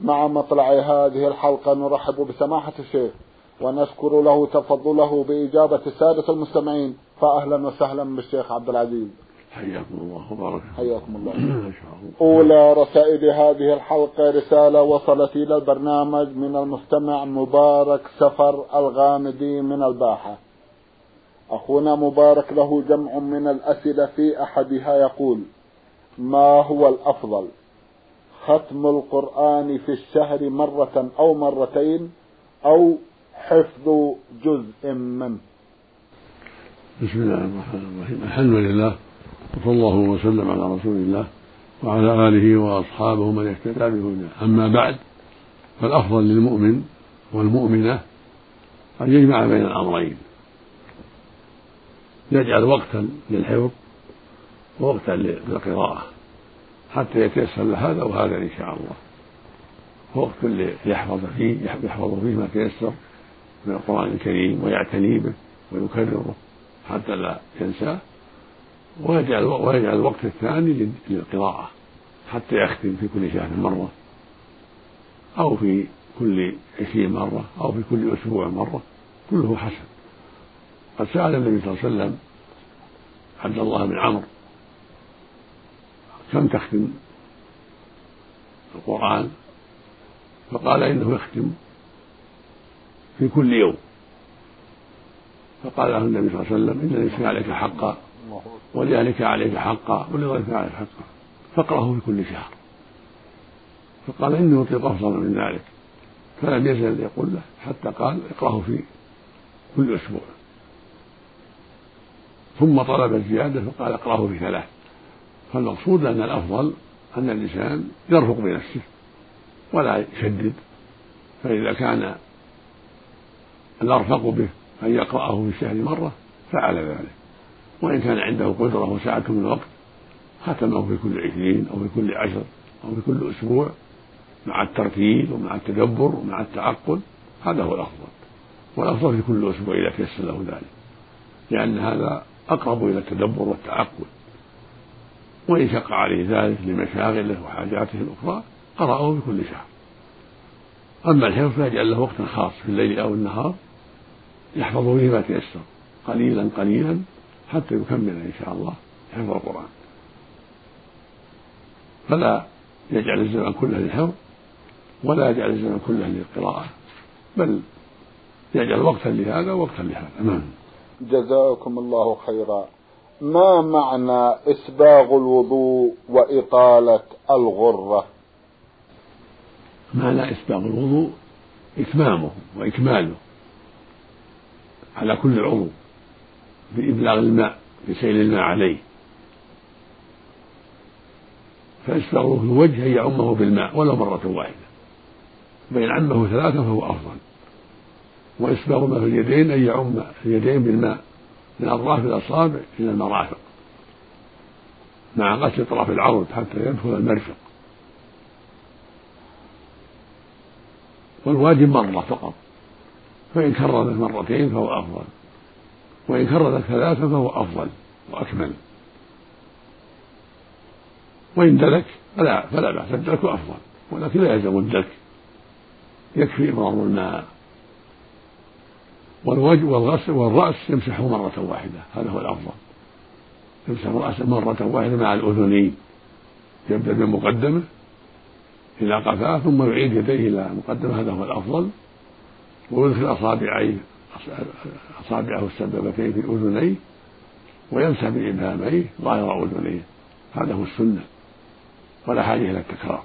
مع مطلع هذه الحلقة نرحب بسماحة الشيخ ونشكر له تفضله بإجابة السادة المستمعين فأهلا وسهلا بالشيخ عبد العزيز. حياكم الله وبارك حياكم الله. أولى رسائل هذه الحلقة رسالة وصلت إلى البرنامج من المستمع مبارك سفر الغامدي من الباحة. أخونا مبارك له جمع من الأسئلة في أحدها يقول ما هو الأفضل؟ ختم القرآن في الشهر مرة أو مرتين أو حفظ جزء منه. بسم الله الرحمن الرحيم. الحمد لله وصلى الله وسلم على رسول الله وعلى آله وأصحابه من اهتدى بهداه. أما بعد فالأفضل للمؤمن والمؤمنة أن يجمع بين الأمرين. يجعل وقتا للحفظ ووقتا للقراءة. حتى يتيسر له هذا وهذا إن شاء الله. وقت ليحفظ فيه يحفظ فيه ما تيسر من القرآن الكريم ويعتني به ويكرره حتى لا ينساه ويجعل ويجعل الوقت الثاني للقراءة حتى يختم في كل شهر مرة أو في كل عشرين مرة أو في كل أسبوع مرة كله حسن. قد سأل النبي صلى الله عليه وسلم عبد الله بن عمرو كم تختم القرآن فقال إنه يختم في كل يوم. فقال له النبي صلى الله عليه وسلم إن ليس عليك حقا ولأهلك عليك حقا ولغيرك عليك حقا فاقرأه في كل شهر. فقال إني أطيق أفضل من ذلك. فلم يزل يقول له حتى قال اقرأه في كل أسبوع. ثم طلب الزيادة فقال اقرأه في ثلاث. فالمقصود أن الأفضل أن الإنسان يرفق بنفسه ولا يشدد فإذا كان الأرفق به أن يقرأه في الشهر مرة فعل ذلك. وإن كان عنده قدرة وسعة من الوقت ختمه في كل عشرين أو في كل عشر أو في كل أسبوع مع الترتيل ومع التدبر ومع التعقل هذا هو الأفضل. والأفضل في كل أسبوع إذا تيسر له ذلك لأن هذا أقرب إلى التدبر والتعقل. وإن شق عليه ذلك لمشاغله وحاجاته الأخرى قرأه في كل شهر. أما الحفظ فيجعل له وقتا خاص في الليل أو النهار يحفظ فيه ما تيسر قليلا قليلا حتى يكمل إن شاء الله حفظ القرآن. فلا يجعل الزمن كله للحفظ ولا يجعل الزمن كله للقراءة بل يجعل وقتا لهذا ووقتا لهذا. نعم. جزاكم الله خيرا. ما معنى إسباغ الوضوء وإطالة الغرة؟ معنى إسباغ الوضوء إتمامه وإكماله على كل عضو بإبلاغ الماء بسيل الماء عليه. فإسباغه في الوجه أن يعمه بالماء ولو مرة واحدة. فإن عمه ثلاثة فهو أفضل. وإسباغ ما في اليدين أن يعم اليدين بالماء. من أطراف الأصابع إلى المرافق. مع غسل طرف العرض حتى يدخل المرفق. والواجب مرة فقط. فإن كرر مرتين فهو أفضل. وإن كرر ثلاثة فهو أفضل وأكمل. وإن دلك فلا فلا بأس الدلك أفضل. ولكن لا يلزم الدلك. يكفي إمرار الماء. والوجه والغسل والرأس يمسحه مرة واحدة. هذا هو الأفضل. يمسح رأسه مرة واحدة مع الأذنين يبدأ بالمقدمة إلى قفاه ثم يعيد يديه إلى مقدمة. هذا هو الأفضل. ويدخل أصابعيه أصابعه السبابتين في أذنيه ويمسح بإبهاميه ظاهر أذنيه. هذا هو السنة. ولا حاجة إلى التكرار.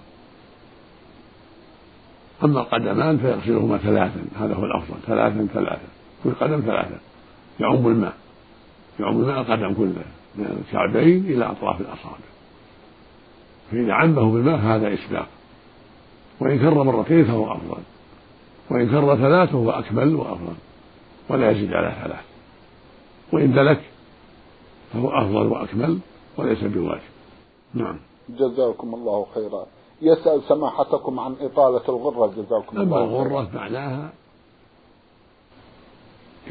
أما القدمان فيغسلهما ثلاثا. هذا هو الأفضل. ثلاثا ثلاثا. كل قدم ثلاثة يعم الماء يعم الماء القدم كله من الكعبين إلى أطراف الأصابع. فإذا عمه بالماء هذا إسباق وإن كر مرتين فهو أفضل. وإن كر ثلاث فهو أكمل وأفضل. ولا يزيد على ثلاث. وإن دلك فهو أفضل وأكمل وليس بواجب. نعم. جزاكم الله خيرا. يسأل سماحتكم عن إطالة الغرة جزاكم أما الله الغرة معناها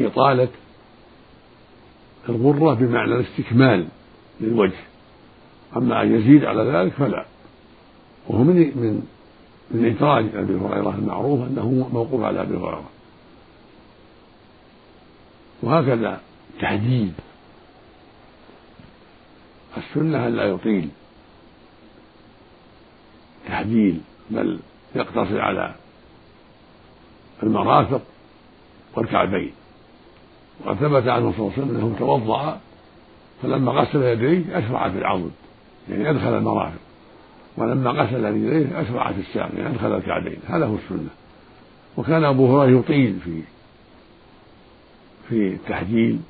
إطالة الغرة بمعنى الاستكمال للوجه. أما أن يزيد على ذلك فلا. وهو من من من إدراج أبي هريرة المعروف أنه موقوف على أبي هريرة. وهكذا تحديد السنة أن لا يطيل. تحديد بل يقتصر على المرافق والكعبين. وقد ثبت عنه صلى الله عليه وسلم أنه توضأ فلما غسل يديه أشرع في العضد يعني أدخل المرافق. ولما غسل رجليه أشرع في الساق يعني أدخل الكعبين. هذا هو السنة. وكان أبو هريرة يطيل في في التحجيل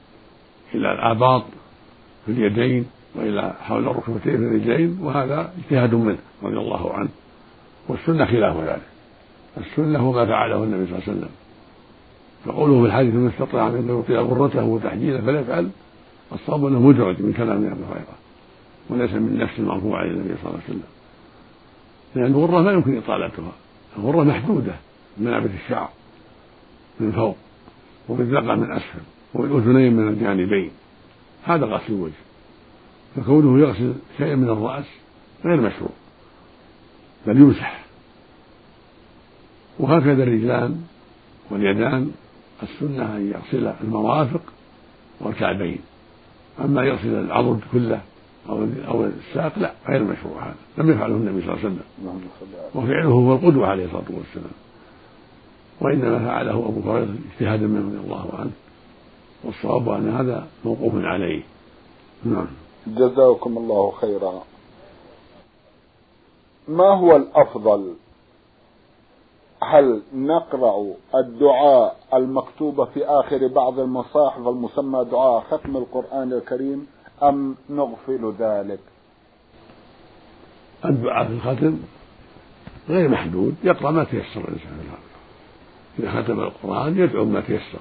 إلى الأباط في اليدين وإلى حول الركبتين في الرجلين وهذا اجتهاد منه رضي الله عنه. والسنة خلاف ذلك. السنة هو ما فعله النبي صلى الله عليه وسلم. فقوله في الحديث من استطاع أن يطيع غرته وتحجيله فليفعل الصواب أنه مدرج من كلام أبي هريرة وليس من نفس المرفوع عن النبي صلى الله عليه وسلم. لأن الغره ما يمكن إطالتها. الغره محدودة من منابت الشعر من فوق والرزاقة من أسفل والاذنين من الجانبين. هذا غسل الوجه. فكونه يغسل شيئا من الرأس غير مشروع بل يمسح. وهكذا الرجلان واليدان السنة أن يغسل المرافق والكعبين أما يغسل العضد كله أو أو الساق لا غير مشروع هذا. لم يفعله النبي صلى الله عليه وسلم. وفعله هو القدوة عليه الصلاة والسلام. وإنما فعله أبو هريرة اجتهادا منه رضي الله عنه. والصواب أن هذا موقوف عليه. نعم. جزاكم الله خيرا. ما هو الأفضل؟ هل نقرأ الدعاء المكتوب في آخر بعض المصاحف المسمى دعاء ختم القرآن الكريم أم نغفل ذلك؟ الدعاء في الختم غير محدود يقرأ ما تيسر الإنسان إذا ختم القرآن يدعو ما تيسر.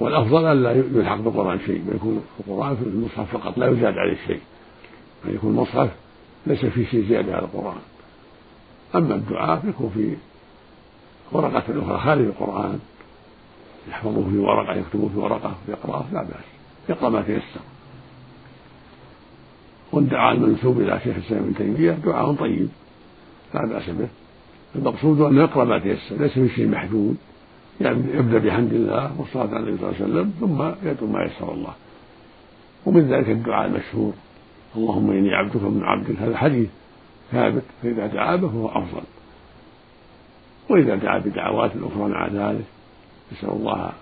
والأفضل أن لا يلحق بالقرآن شيء يكون القرآن في المصحف فقط لا يزاد عليه شيء. أن يكون المصحف ليس فيه شيء زيادة على القرآن. أما الدعاء فيكون في ورقة أخرى خارج القرآن يحفظه في ورقة يكتبه في ورقة ويقرأه لا بأس. يقرأ ما تيسر. والدعاء المنسوب إلى شيخ الإسلام ابن تيمية دعاء طيب لا بأس به. المقصود أن يقرأ ما تيسر ليس في شيء محدود يعني يبدأ بحمد الله والصلاة على النبي صلى الله عليه وسلم ثم يدعو ما يسر الله. ومن ذلك الدعاء المشهور اللهم إني عبدك من عبدك. هذا حديث ثابت فإذا دعا به فهو أفضل. وإذا دعا بدعوات أخرى مع ذلك يسأل الله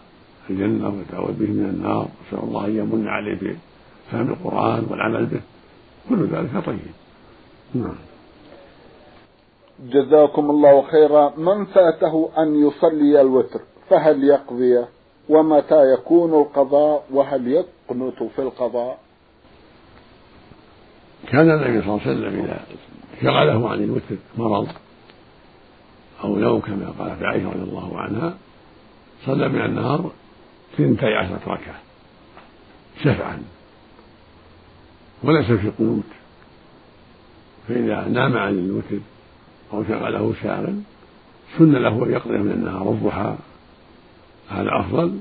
الجنة ويتعوذ به من النار ويسأل الله أن يمن عليه بفهم القرآن والعمل به. كل ذلك طيب. نعم. جزاكم الله خيرا. من فاته أن يصلي الوتر فهل يقضي؟ ومتى يكون القضاء؟ وهل يقنت في القضاء؟ كان النبي صلى الله عليه وسلم إذا شغله عن الوتر مرض أو نوم كما قالت عائشة رضي الله عنها صلى من النهار ثنتي عشرة ركعة شفعا وليس في قنوت. فإذا نام عن الوتر أو شغله شاغل سن له أن يقضي من النهار الضحى هذا أفضل.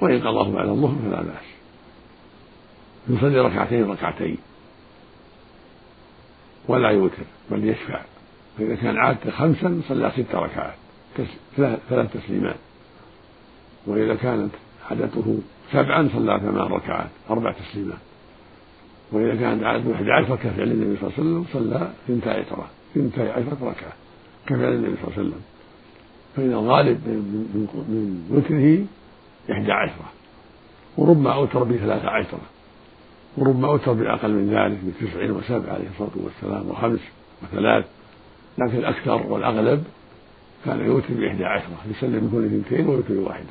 وإن قضاه بعد الظهر فلا بأس. يصلي ركعتين ركعتين. ولا يوتر بل يشفع. فإذا كان عادته خمسا صلى ست ركعات ثلاث تسليمات. وإذا كانت عادته سبعا صلى ثمان ركعات أربع تسليمات. وإذا كانت عادته أحد عشر كفعل النبي صلى الله عليه وسلم صلى ثنتا عشرة ثنتا عشرة ركعة كفعل النبي صلى الله عليه وسلم. فإن الغالب من, من وتره إحدى عشرة وربما أوتر بثلاثة عشرة. وربما أوتر بأقل من ذلك بتسع وسبع عليه الصلاة والسلام وخمس وثلاث لكن الأكثر والأغلب كان يوتر بإحدى عشرة يسلم من كل اثنتين ويوتر واحدة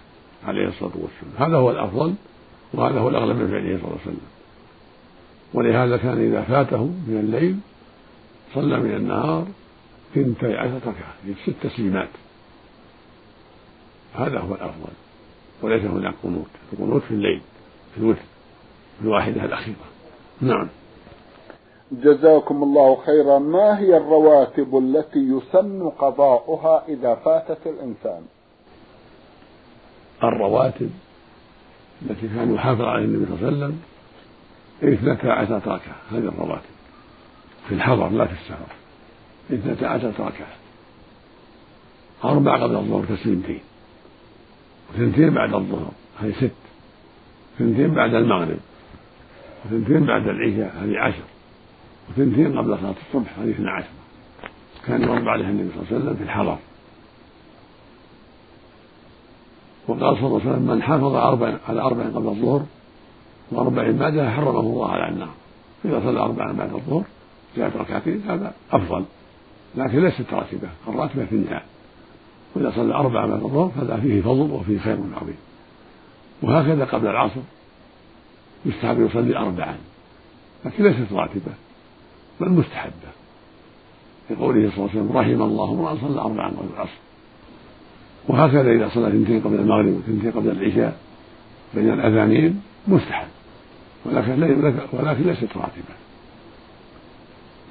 عليه الصلاة والسلام. هذا هو الأفضل وهذا هو الأغلب من فعله صلى الله عليه وسلم. ولهذا كان إذا فاته من الليل صلى من النهار ثنتي عشرة ركعة ست تسليمات. هذا هو الأفضل. وليس هناك قنوت القنوت في الليل في الوتر. الواحدة الأخيرة. نعم. جزاكم الله خيرا. ما هي الرواتب التي يسن قضاؤها إذا فاتت الإنسان؟ الرواتب التي كان يحافظ عليها النبي صلى الله عليه وسلم اثنتا عشرة ركعة هذه الرواتب. في الحضر لا في السفر اثنتا عشرة ركعة أربع قبل الظهر تسليمتين وثنتين بعد الظهر. هذه ست. ثنتين بعد المغرب. وثنتين بعد العشاء هذه عشر. وثنتين قبل صلاة الصبح هذه اثنا عشر. كان يربى عليها النبي صلى الله عليه وسلم في الحضر وقال صلى الله عليه وسلم من حافظ أربع على أربع قبل الظهر وأربع بعدها حرمه الله على النار. إذا صلى أربعا بعد الظهر جاءت ركعتين هذا أفضل. لكن ليست راتبة الراتبة في النهاية. وإذا صلى أربعة بعد الظهر فهذا فيه فضل وفيه خير عظيم. وهكذا قبل العصر يستحب يصلي أربعا لكن ليست راتبة بل مستحبة. لقوله صلى الله عليه وسلم رحم الله امرأ صلى أربعا قبل العصر. وهكذا إذا صلى اثنتين قبل المغرب واثنتين قبل العشاء بين الأذانين مستحب. ولكن ولكن ليست راتبة.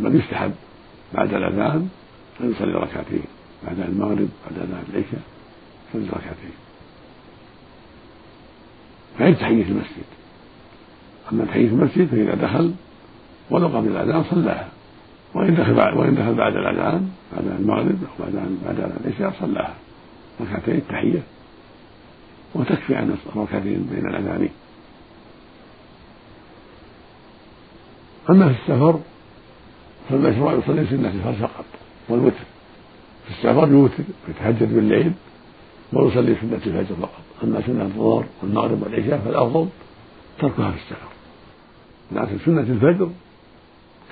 بل يستحب بعد الأذان أن يصلي ركعتين بعد المغرب بعد أذان العشاء يصلي ركعتين. غير تحية المسجد. أما تحية المسجد فإذا دخل ولو قبل الأذان صلاها. وإن دخل وإن دخل بعد الأذان بعد المغرب أو بعد بعد العشاء صلاها. ركعتين التحية. وتكفي عن الركعتين بين الأذانين أما في السفر فالمشروع يصلي سنة الفرد فقط والوتر. في السفر يوتر ويتهجد بالليل ويصلي سنة الفجر فقط. أما سنة الظهر والمغرب والعشاء فالأفضل تركها في السفر. لكن سنة الفجر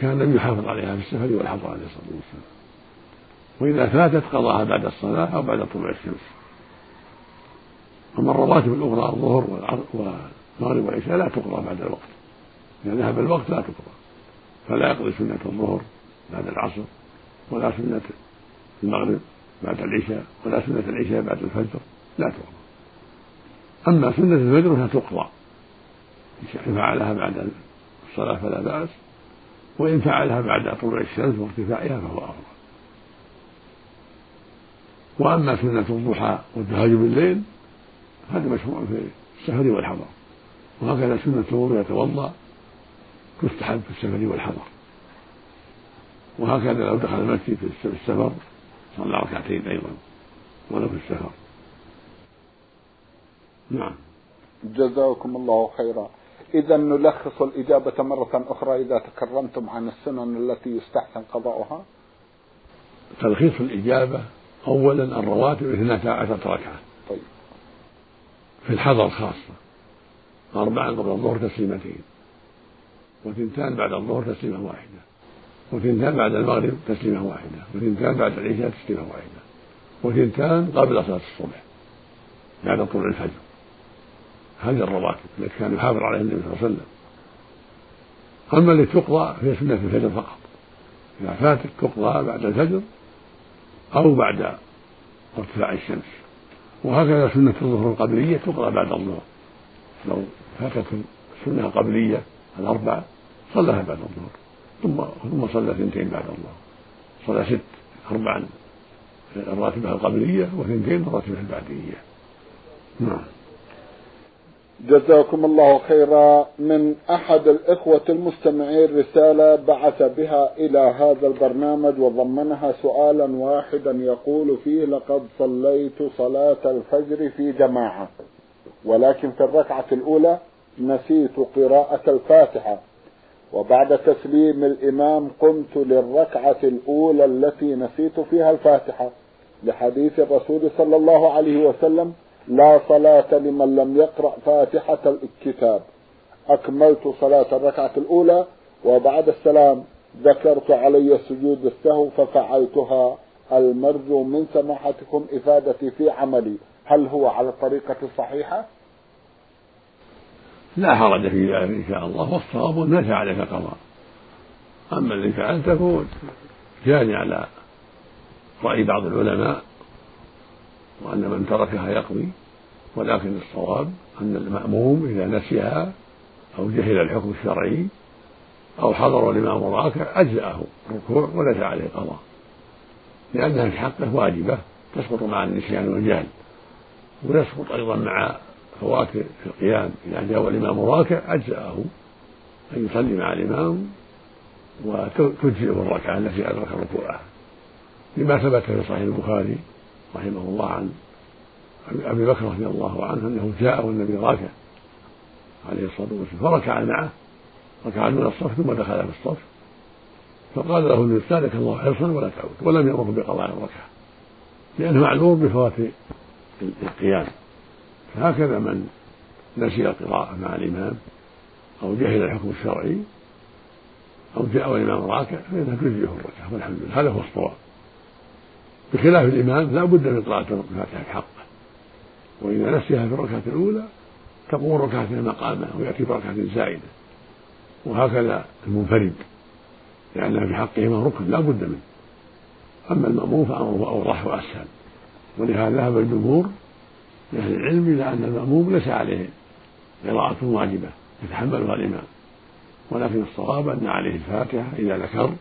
كان النبي يحافظ عليها في السفر والحضر عليه الصلاة والسلام. وإذا فاتت قضاها بعد الصلاة أو بعد طلوع الشمس. أما الرواتب الأخرى الظهر والمغرب والعشاء لا تقضى بعد الوقت. إذا ذهب الوقت لا تقضى فلا يقضي سنة الظهر بعد العصر ولا سنة المغرب بعد العشاء ولا سنة العشاء بعد الفجر لا تقضى أما سنة الفجر فهي تقضى إن فعلها بعد الصلاة فلا بأس. وإن فعلها بعد طلوع الشمس وارتفاعها فهو أفضل. وأما سنة الضحى والتهجد بالليل هذا مشروع في السفر والحضر. وهكذا سنة الوضوء يتوضأ تستحب في السفر والحضر. وهكذا لو دخل المسجد في السفر صلى ركعتين أيضا ولو في السفر. نعم. جزاكم الله خيرا. إذا نلخص الإجابة مرة أخرى إذا تكرمتم عن السنن التي يستحسن قضاؤها. تلخيص الإجابة أولا الرواتب اثنتا عشرة ركعة. طيب. في الحضر خاصة. أربعا قبل الظهر تسليمتين. وثنتان بعد الظهر تسليمة واحدة. وثنتان بعد المغرب تسليمة واحدة. وثنتان بعد العشاء تسليمة واحدة. وثنتان قبل صلاة الصبح. بعد طلوع الفجر. هذه الرواتب التي كان يحافظ عليها النبي صلى الله عليه وسلم. أما التي تقضى فهي سنة الفجر فقط. إذا فاتت تقضى بعد الفجر أو بعد ارتفاع الشمس. وهكذا سنة الظهر القبلية تقضى بعد الظهر. لو فاتت السنة القبلية الأربع صلىها بعد الظهر. ثم ثم صلى اثنتين بعد الظهر. صلى ست أربعا الراتبة القبلية وثنتين الراتبة البعدية. نعم. جزاكم الله خيرا من أحد الإخوة المستمعين رسالة بعث بها إلى هذا البرنامج وضمنها سؤالا واحدا يقول فيه لقد صليت صلاة الفجر في جماعة ولكن في الركعة الأولى نسيت قراءة الفاتحة وبعد تسليم الإمام قمت للركعة الأولى التي نسيت فيها الفاتحة لحديث الرسول صلى الله عليه وسلم لا صلاة لمن لم يقرأ فاتحة الكتاب. أكملت صلاة الركعة الأولى وبعد السلام ذكرت علي سجود السهو ففعلتها. المرجو من سماحتكم إفادتي في عملي. هل هو على الطريقة الصحيحة؟ لا حرج في ذلك إن شاء الله. والصواب ما عليك قضاء. أما الذي فعلته جاني على رأي بعض العلماء وأن من تركها يقضي ولكن الصواب أن المأموم إذا نسيها أو جهل الحكم الشرعي أو حضر الإمام راكع أجزأه الركوع وليس عليه قضاء لأنها في حقه واجبة تسقط مع النسيان والجهل ويسقط أيضا مع فوات القيام. إذا جاء الإمام راكع أجزأه أن يصلي مع الإمام وتجزئه الركعة التي أدرك ركوعها لما ثبت في صحيح البخاري رحمه الله عن أبي بكر رضي الله عنه أنه جاء والنبي راكع عليه الصلاة والسلام فركع معه ركع من الصف ثم دخل في الصف فقال له النبي زادك الله حرصا ولا تعود ولم يأمره بقضاء الركعة لأنه معذور بفوات القيام. فهكذا من نسي القراءة مع الإمام أو جهل الحكم الشرعي أو جاء والإمام راكع فإنها تجزئه الركعة والحمد لله هذا هو الصواب. بخلاف الإمام لا بد من قراءة الفاتحة حقه وإذا نسيها في الركعة الأولى تقوم ركعتين مقامه ويأتي بركعة زائدة. وهكذا المنفرد. لأنها في حقهما ركن لا بد منه. أما المأموم فأمره أوضح وأسهل. ولهذا ذهب الجمهور من أهل العلم إلى أن المأموم ليس عليه قراءة واجبة يتحملها الإمام. ولكن الصواب أن عليه الفاتحة إذا ذكر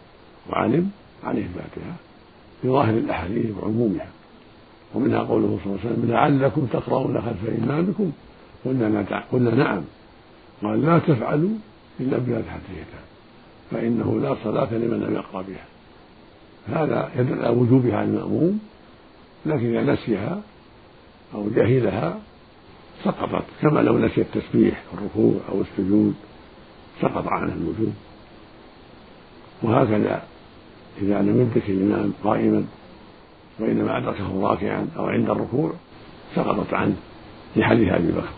وعلم عليه الفاتحة. بظاهر الأحاديث وعمومها. ومنها قوله صلى الله عليه وسلم لعلكم تقرؤون خلف إمامكم قلنا قلنا نعم. قال لا تفعلوا إلا بفاتحة الكتاب فإنه لا صلاة لمن لم يقرأ بها. هذا يدل على وجوبها على المأموم لكن إذا نسيها أو جهلها سقطت كما لو نسي التسبيح الركوع أو السجود سقط عنه الوجوب. وهكذا إذا لم يدرك الإمام قائما وإنما أدركه راكعا أو عند الركوع سقطت عنه في حديث أبي بكر.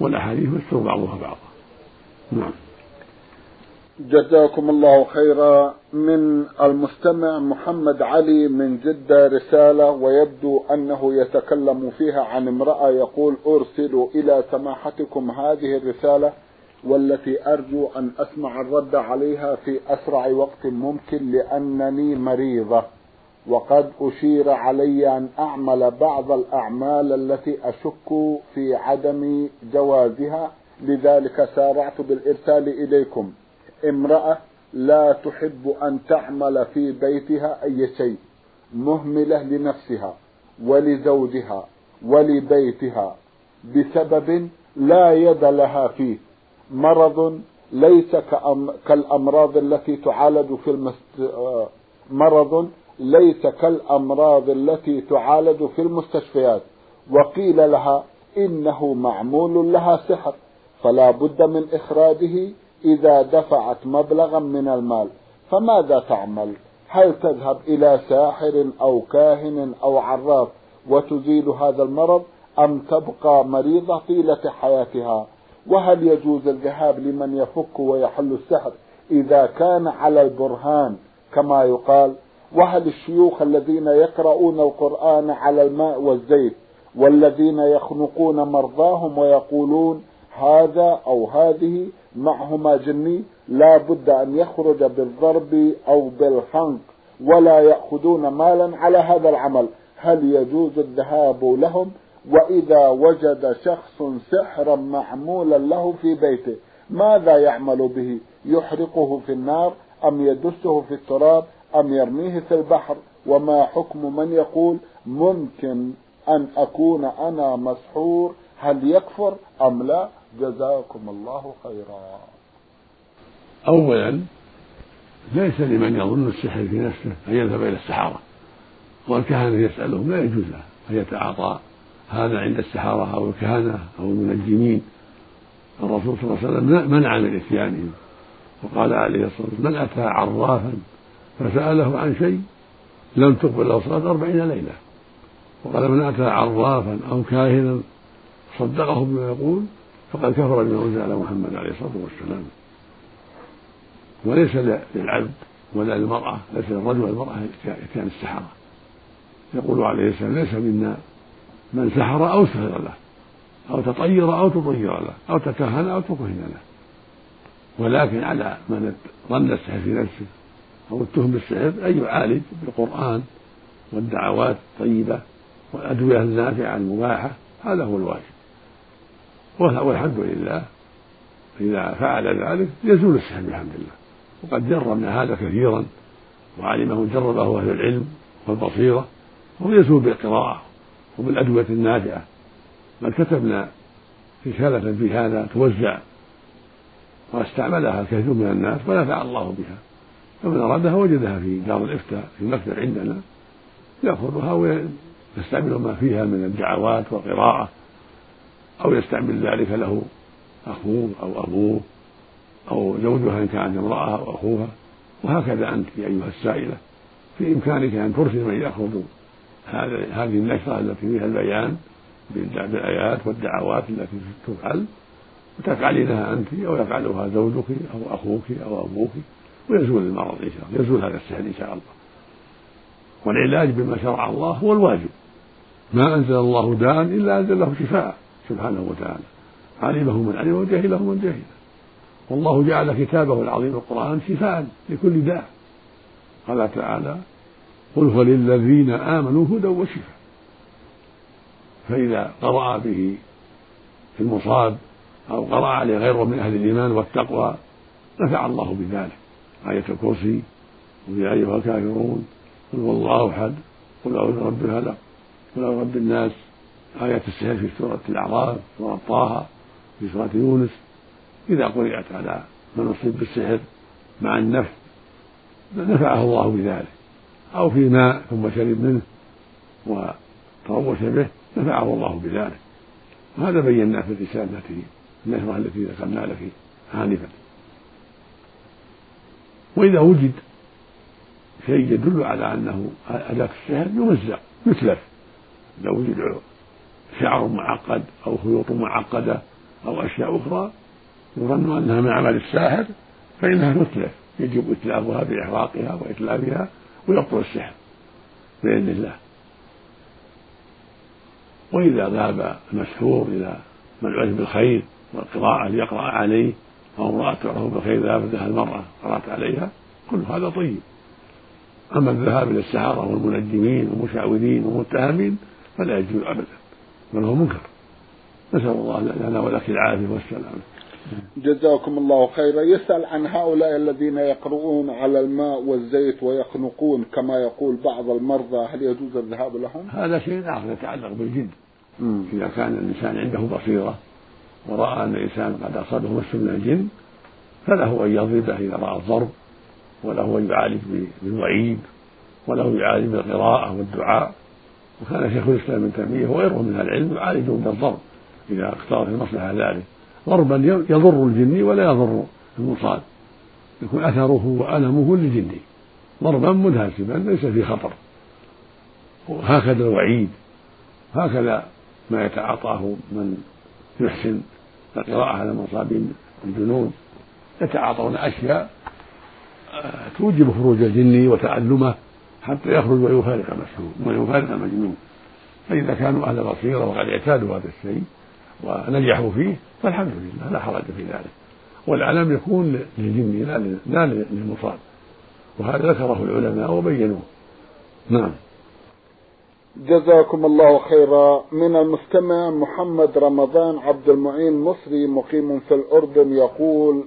والأحاديث يستر بعضها بعضا. نعم. جزاكم الله خيرا. من المستمع محمد علي من جدة رسالة ويبدو أنه يتكلم فيها عن امرأة يقول أرسل إلى سماحتكم هذه الرسالة. والتي أرجو أن أسمع الرد عليها في أسرع وقت ممكن لأنني مريضة. وقد أشير علي أن أعمل بعض الأعمال التي أشك في عدم جوازها لذلك سارعت بالإرسال إليكم. امرأة لا تحب أن تعمل في بيتها أي شيء مهملة لنفسها ولزوجها ولبيتها بسبب لا يد لها فيه. مرض ليس كالأمراض التي تعالج في المست... مرض ليس كالأمراض التي تعالج في المستشفيات. وقيل لها إنه معمول لها سحر فلا بد من إخراجه إذا دفعت مبلغا من المال. فماذا تعمل؟ هل تذهب إلى ساحر أو كاهن أو عراف وتزيل هذا المرض أم تبقى مريضة طيلة حياتها؟ وهل يجوز الذهاب لمن يفك ويحل السحر إذا كان على البرهان كما يقال؟ وهل الشيوخ الذين يقرؤون القرآن على الماء والزيت والذين يخنقون مرضاهم ويقولون هذا أو هذه معهما جني لا بد أن يخرج بالضرب أو بالخنق ولا يأخذون مالا على هذا العمل؟ هل يجوز الذهاب لهم وإذا وجد شخص سحرا معمولا له في بيته ماذا يعمل به؟ يحرقه في النار أم يدسه في التراب أم يرميه في البحر؟ وما حكم من يقول ممكن أن أكون أنا مسحور؟ هل يكفر أم لا؟ جزاكم الله خيرا. أولا ليس لمن يظن السحر في نفسه أن يذهب إلى السحرة والكهنة يسألهم لا يجوز له أن يتعاطى. هذا عند السحرة أو الكهنة أو المنجمين الرسول صلى الله عليه وسلم منع من إتيانهم. وقال عليه الصلاة والسلام من أتى عرافا فسأله عن شيء لم تقبل له صلاة أربعين ليلة. وقال من أتى عرافا أو كاهنا صدقه بما يقول فقد كفر بما أنزل على محمد عليه الصلاة والسلام. وليس للعبد ولا للمرأة ليس للرجل والمرأة إتيان السحرة. يقول عليه السلام ليس منا من سحر أو سحر له أو تطير أو تطير له أو تكهن أو تكهن له. ولكن على من ظن السحر في نفسه أو اتهم بالسحر أن يعالج بالقرآن والدعوات الطيبة والأدوية النافعة المباحة هذا هو الواجب. والحمد لله إذا فعل ذلك يزول السحر بحمد الله. وقد جربنا هذا كثيرا وعلمه جربه أهل العلم والبصيرة وهو يزول بالقراءة وبالأدوية النافعة بل كتبنا رسالة في هذا توزع واستعملها الكثير من الناس ونفع الله بها. فمن أرادها وجدها في دار الإفتاء في المكتب عندنا يأخذها ويستعمل ما فيها من الدعوات والقراءة أو يستعمل ذلك له أخوه أو أبوه أو زوجها إن كانت امرأة أو أخوها. وهكذا أنت أيها السائلة في إمكانك أن ترسل من يأخذ هذه النشرة التي فيها البيان بالآيات والدعوات التي تفعل وتفعلينها أنت أو يفعلها زوجك أو أخوك أو أبوك ويزول المرض إن شاء الله. يزول هذا السحر إن شاء الله. والعلاج بما شرع الله هو الواجب. ما أنزل الله داء إلا أنزل له شفاء سبحانه وتعالى. علمه من علم وجهله من جهل والله جعل كتابه العظيم القرآن شفاء لكل داء. قال تعالى قل هو للذين آمنوا هدى وشفاء. فإذا قرأ به في المصاب أو قرأ عليه غيره من أهل الإيمان والتقوى نفع الله بذلك. آية الكرسي ويا أيها الكافرون قل هو الله أحد قل أعوذ برب الفلق قل أعوذ برب الناس. آية السحر في سورة الأعراف سورة طه في سورة يونس. إذا قرأت على من أصيب بالسحر مع النفس نفعه الله بذلك. أو في ماء ثم شرب منه وتروش به نفعه الله بذلك. وهذا بيناه في الرسالة التي النشرة التي ذكرنا لك آنفا. وإذا وجد شيء يدل على أنه أداة السحر يمزق يتلف. إذا وجد شعر معقد أو خيوط معقدة أو أشياء أخرى يظن أنها من عمل الساحر فإنها تتلف. يجب إتلافها بإحراقها وإتلافها ويبطل السحر بإذن الله. وإذا ذهب المسحور إلى من عرف بالخير والقراءة ليقرأ عليه أو امرأة تعرف بالخير ذهبت لها المرأة قرأت عليها كل هذا طيب. أما الذهاب إلى السحرة والمنجمين والمشاورين والمتهمين فلا يجوز أبدا بل هو منكر. نسأل الله لنا ولك العافية والسلامة. جزاكم الله خيرا. يسأل عن هؤلاء الذين يقرؤون على الماء والزيت ويخنقون كما يقول بعض المرضى. هل يجوز الذهاب لهم؟ هذا شيء آخر يتعلق بالجن. إذا كان الإنسان عنده بصيرة ورأى أن الإنسان قد أصابه مس من الجن فله أن يضربه إذا رأى الضرب وله أن يعالج بالوعيد وله يعالج بالقراءة والدعاء. وكان شيخ الإسلام ابن تيمية وغيره من العلم يعالجون بالضرب إذا اقتضت المصلحة ذلك. ضربا يضر الجني ولا يضر المصاب. يكون أثره وألمه للجني ضربا منهزما ليس فيه خطر. وهكذا الوعيد. هكذا ما يتعاطاه من يحسن القراءة على المصابين الجنون يتعاطون أشياء آه، توجب خروج الجن وتألمه حتى يخرج ويفارق المسحور ويفارق المجنون فإذا كانوا أهل بصيرة وقد اعتادوا هذا الشيء ونجحوا فيه فالحمد لله لا حرج في ذلك. والألم يكون للجن لا للمصاب وهذا ذكره العلماء وبينوه. نعم. جزاكم الله خيرا. من المستمع محمد رمضان عبد المعين مصري مقيم في الأردن يقول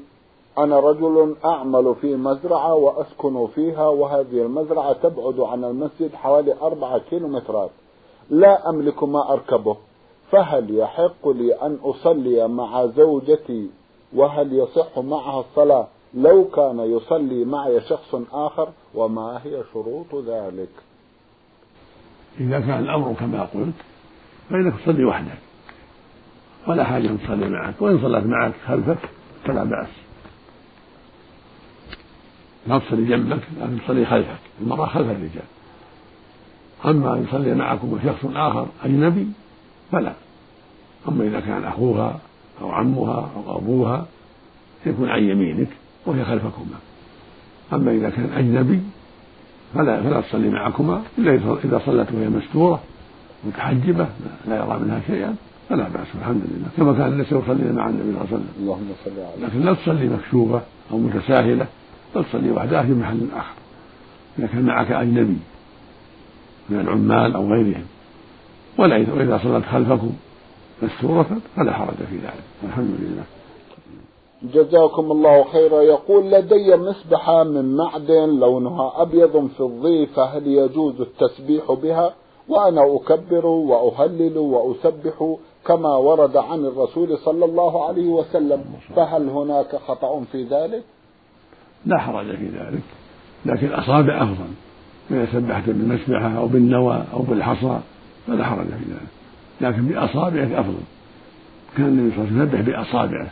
أنا رجل أعمل في مزرعة وأسكن فيها وهذه المزرعة تبعد عن المسجد حوالي أربعة كيلومترات. لا أملك ما أركبه. فهل يحق لي أن أصلي مع زوجتي؟ وهل يصح معها الصلاة؟ لو كان يصلي معي شخص آخر وما هي شروط ذلك؟ إذا كان الأمر كما قلت فإنك تصلي وحدك. ولا حاجة أن تصلي معك. وإن صلت معك خلفك فلا بأس. لا تصلي جنبك لكن تصلي خلفك. المرأة خلف الرجال. أما أن يصلي معكم شخص آخر أجنبي فلا أما إذا كان أخوها أو عمها أو أبوها يكون عن يمينك وهي خلفكما. أما إذا كان أجنبي فلا فلا تصلي معكما. إلا إذا صلت وهي مستورة متحجبة لا يرى منها شيئا فلا بأس الحمد لله. كما كان الناس يصلين مع النبي صلى الله عليه وسلم. اللهم صل على لكن لا تصلي مكشوفة أو متساهلة بل تصلي وحدها في محل آخر. إذا كان معك أجنبي من العمال أو غيرهم ولا إذا صلت خلفكم مستورة فلا حرج في ذلك. الحمد لله. جزاكم الله خيرا. يقول لدي مسبحة من معدن لونها أبيض فضي فهل يجوز التسبيح بها؟ وأنا أكبر وأهلل وأسبح كما ورد عن الرسول صلى الله عليه وسلم. فهل هناك خطأ في ذلك؟ لا حرج في ذلك. لكن الأصابع أفضل. إذا سبحت بالمسبحة أو بالنوى أو بالحصى. فلا حرج. في ذلك لكن بأصابعك أفضل. كان النبي صلى الله عليه وسلم يسبح بأصابعه.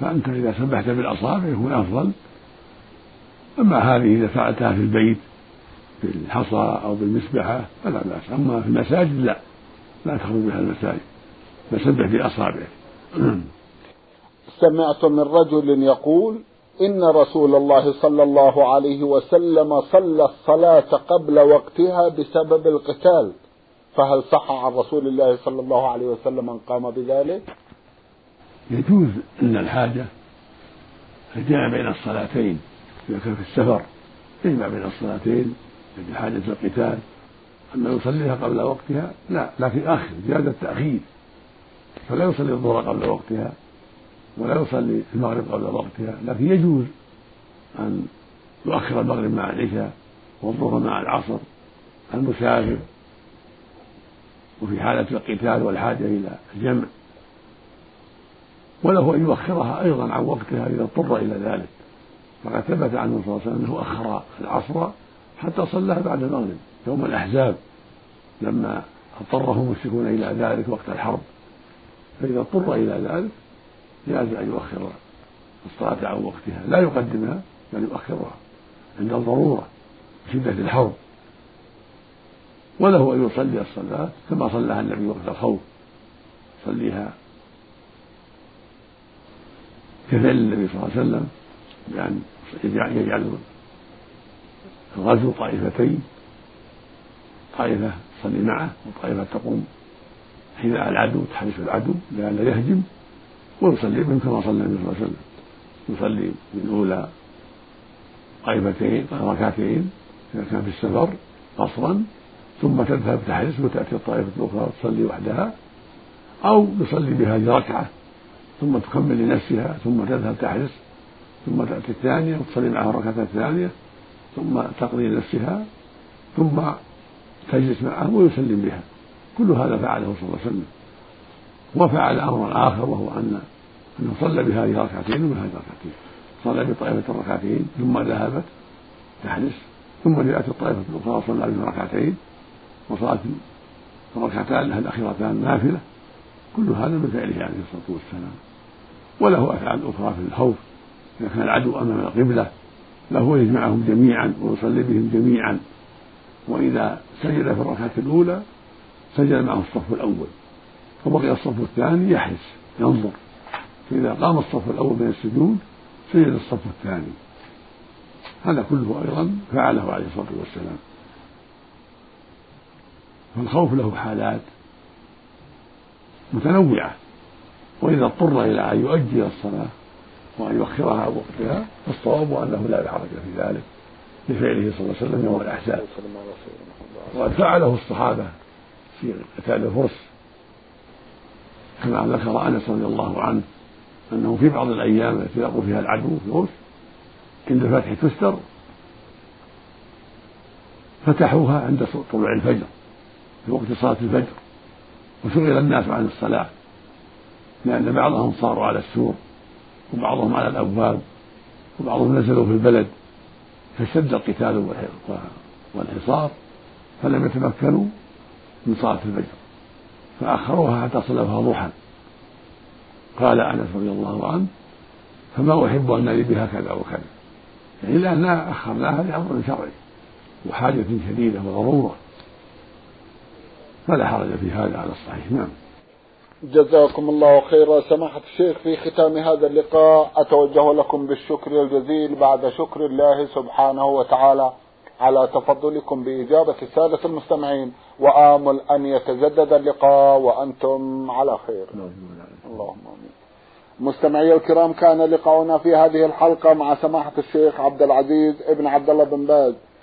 فأنت إذا سبحت بالأصابع يكون أفضل. أما هذه إذا فعلتها في البيت بالحصى أو بالمسبحة فلا بأس. أما في المساجد لا. لا تخرج بها المساجد. فسبح بأصابعك. سمعت من رجل يقول إن رسول الله صلى الله عليه وسلم صلى الصلاة قبل وقتها بسبب القتال. فهل صح عن رسول الله صلى الله عليه وسلم أن قام بذلك؟ يجوز أن الحاجة الجمع بين الصلاتين إذا كان في السفر. يجمع بين الصلاتين حاجة القتال أما يصليها قبل وقتها لا لكن آخر زيادة تأخير. فلا يصلي الظهر قبل وقتها ولا يصلي المغرب قبل وقتها. لكن يجوز أن يؤخر المغرب مع العشاء والظهر مع العصر المسافر. وفي حالة القتال والحاجة إلى الجمع. وله أن يؤخرها أيضا عن وقتها إذا اضطر إلى ذلك. فقد ثبت عنه صلى الله عليه وسلم أنه أخر العصر حتى صلاها بعد المغرب يوم الأحزاب لما اضطره المشركون إلى ذلك وقت الحرب. فإذا اضطر إلى ذلك جاز أن يؤخر الصلاة عن وقتها. لا يقدمها بل يؤخرها عند الضرورة شدة الحرب. وله أن يصلي الصلاة كما صلاها النبي وقت الخوف. يصليها. كفعل النبي صلى الله عليه وسلم بأن يجعل الغزو طائفتين. طائفة تصلي معه وطائفة تقوم. حذاء العدو تحرس العدو لئلا يهجم ويصلي بهم كما صلى النبي صلى الله عليه وسلم. يصلي من أولى طائفتين ركعتين إذا كان في السفر قصرا ثم تذهب تحرس وتأتي الطائفة الأخرى تصلي وحدها أو يصلي بهذه ركعة ثم تكمل لنفسها ثم تذهب تحرس ثم تأتي الثانية وتصلي معها الركعة الثانية ثم تقضي لنفسها ثم تجلس معه ويسلم بها. كل هذا فعله صلى الله عليه وسلم. وفعل أمرا آخر وهو ان انه صلى بهذه ركعتين وبهذه ركعتين صلى بطائفة الركعتين ثم ذهبت تحرس ثم جاءت الطائفة الأخرى وصلى بهم ركعتين وصلاة الركعتان الأخيرتان نافلة. كل هذا من فعله عليه الصلاة والسلام. وله أفعال أخرى في الخوف. إذا كان العدو أمام القبلة له يجمعهم جميعا ويصلي بهم جميعا. وإذا سجد في الركعة الأولى سجد معه الصف الأول. وبقي الصف الثاني يحرس ينظر. فإذا قام الصف الأول من السجود سجد الصف الثاني. هذا كله أيضا فعله عليه الصلاة والسلام. فالخوف له حالات متنوعة. وإذا اضطر إلى أن يؤجل الصلاة وأن يؤخرها عن وقتها فالصواب أنه لا حرج في ذلك لفعله صلى الله عليه وسلم يوم الأحزاب. وقد فعله الصحابة في قتال الفرس. كما ذكر أنس رضي الله عنه أنه في بعض الأيام التي يلقوا فيها العدو في الفرس عند فتح تستر فتحوها عند طلوع الفجر. في وقت صلاة الفجر وشغل الناس عن الصلاة لأن بعضهم صاروا على السور وبعضهم على الأبواب وبعضهم نزلوا في البلد فاشتد القتال والحصار فلم يتمكنوا من صلاة الفجر فأخروها حتى صلوها ضحى. قال أنس رضي الله عنه فما أحب أن لي بها كذا وكذا. يعني لأننا أخرناها لأمر شرعي وحاجة شديدة وضرورة. فلا حرج في هذا على الصحيح. نعم. جزاكم الله خيرا. سماحة الشيخ في ختام هذا اللقاء أتوجه لكم بالشكر الجزيل بعد شكر الله سبحانه وتعالى على تفضلكم بإجابة السادة المستمعين. وآمل أن يتجدد اللقاء وأنتم على خير. اللهم آمين. مستمعي الكرام كان لقاؤنا في هذه الحلقة مع سماحة الشيخ عبد العزيز ابن عبد الله بن باز.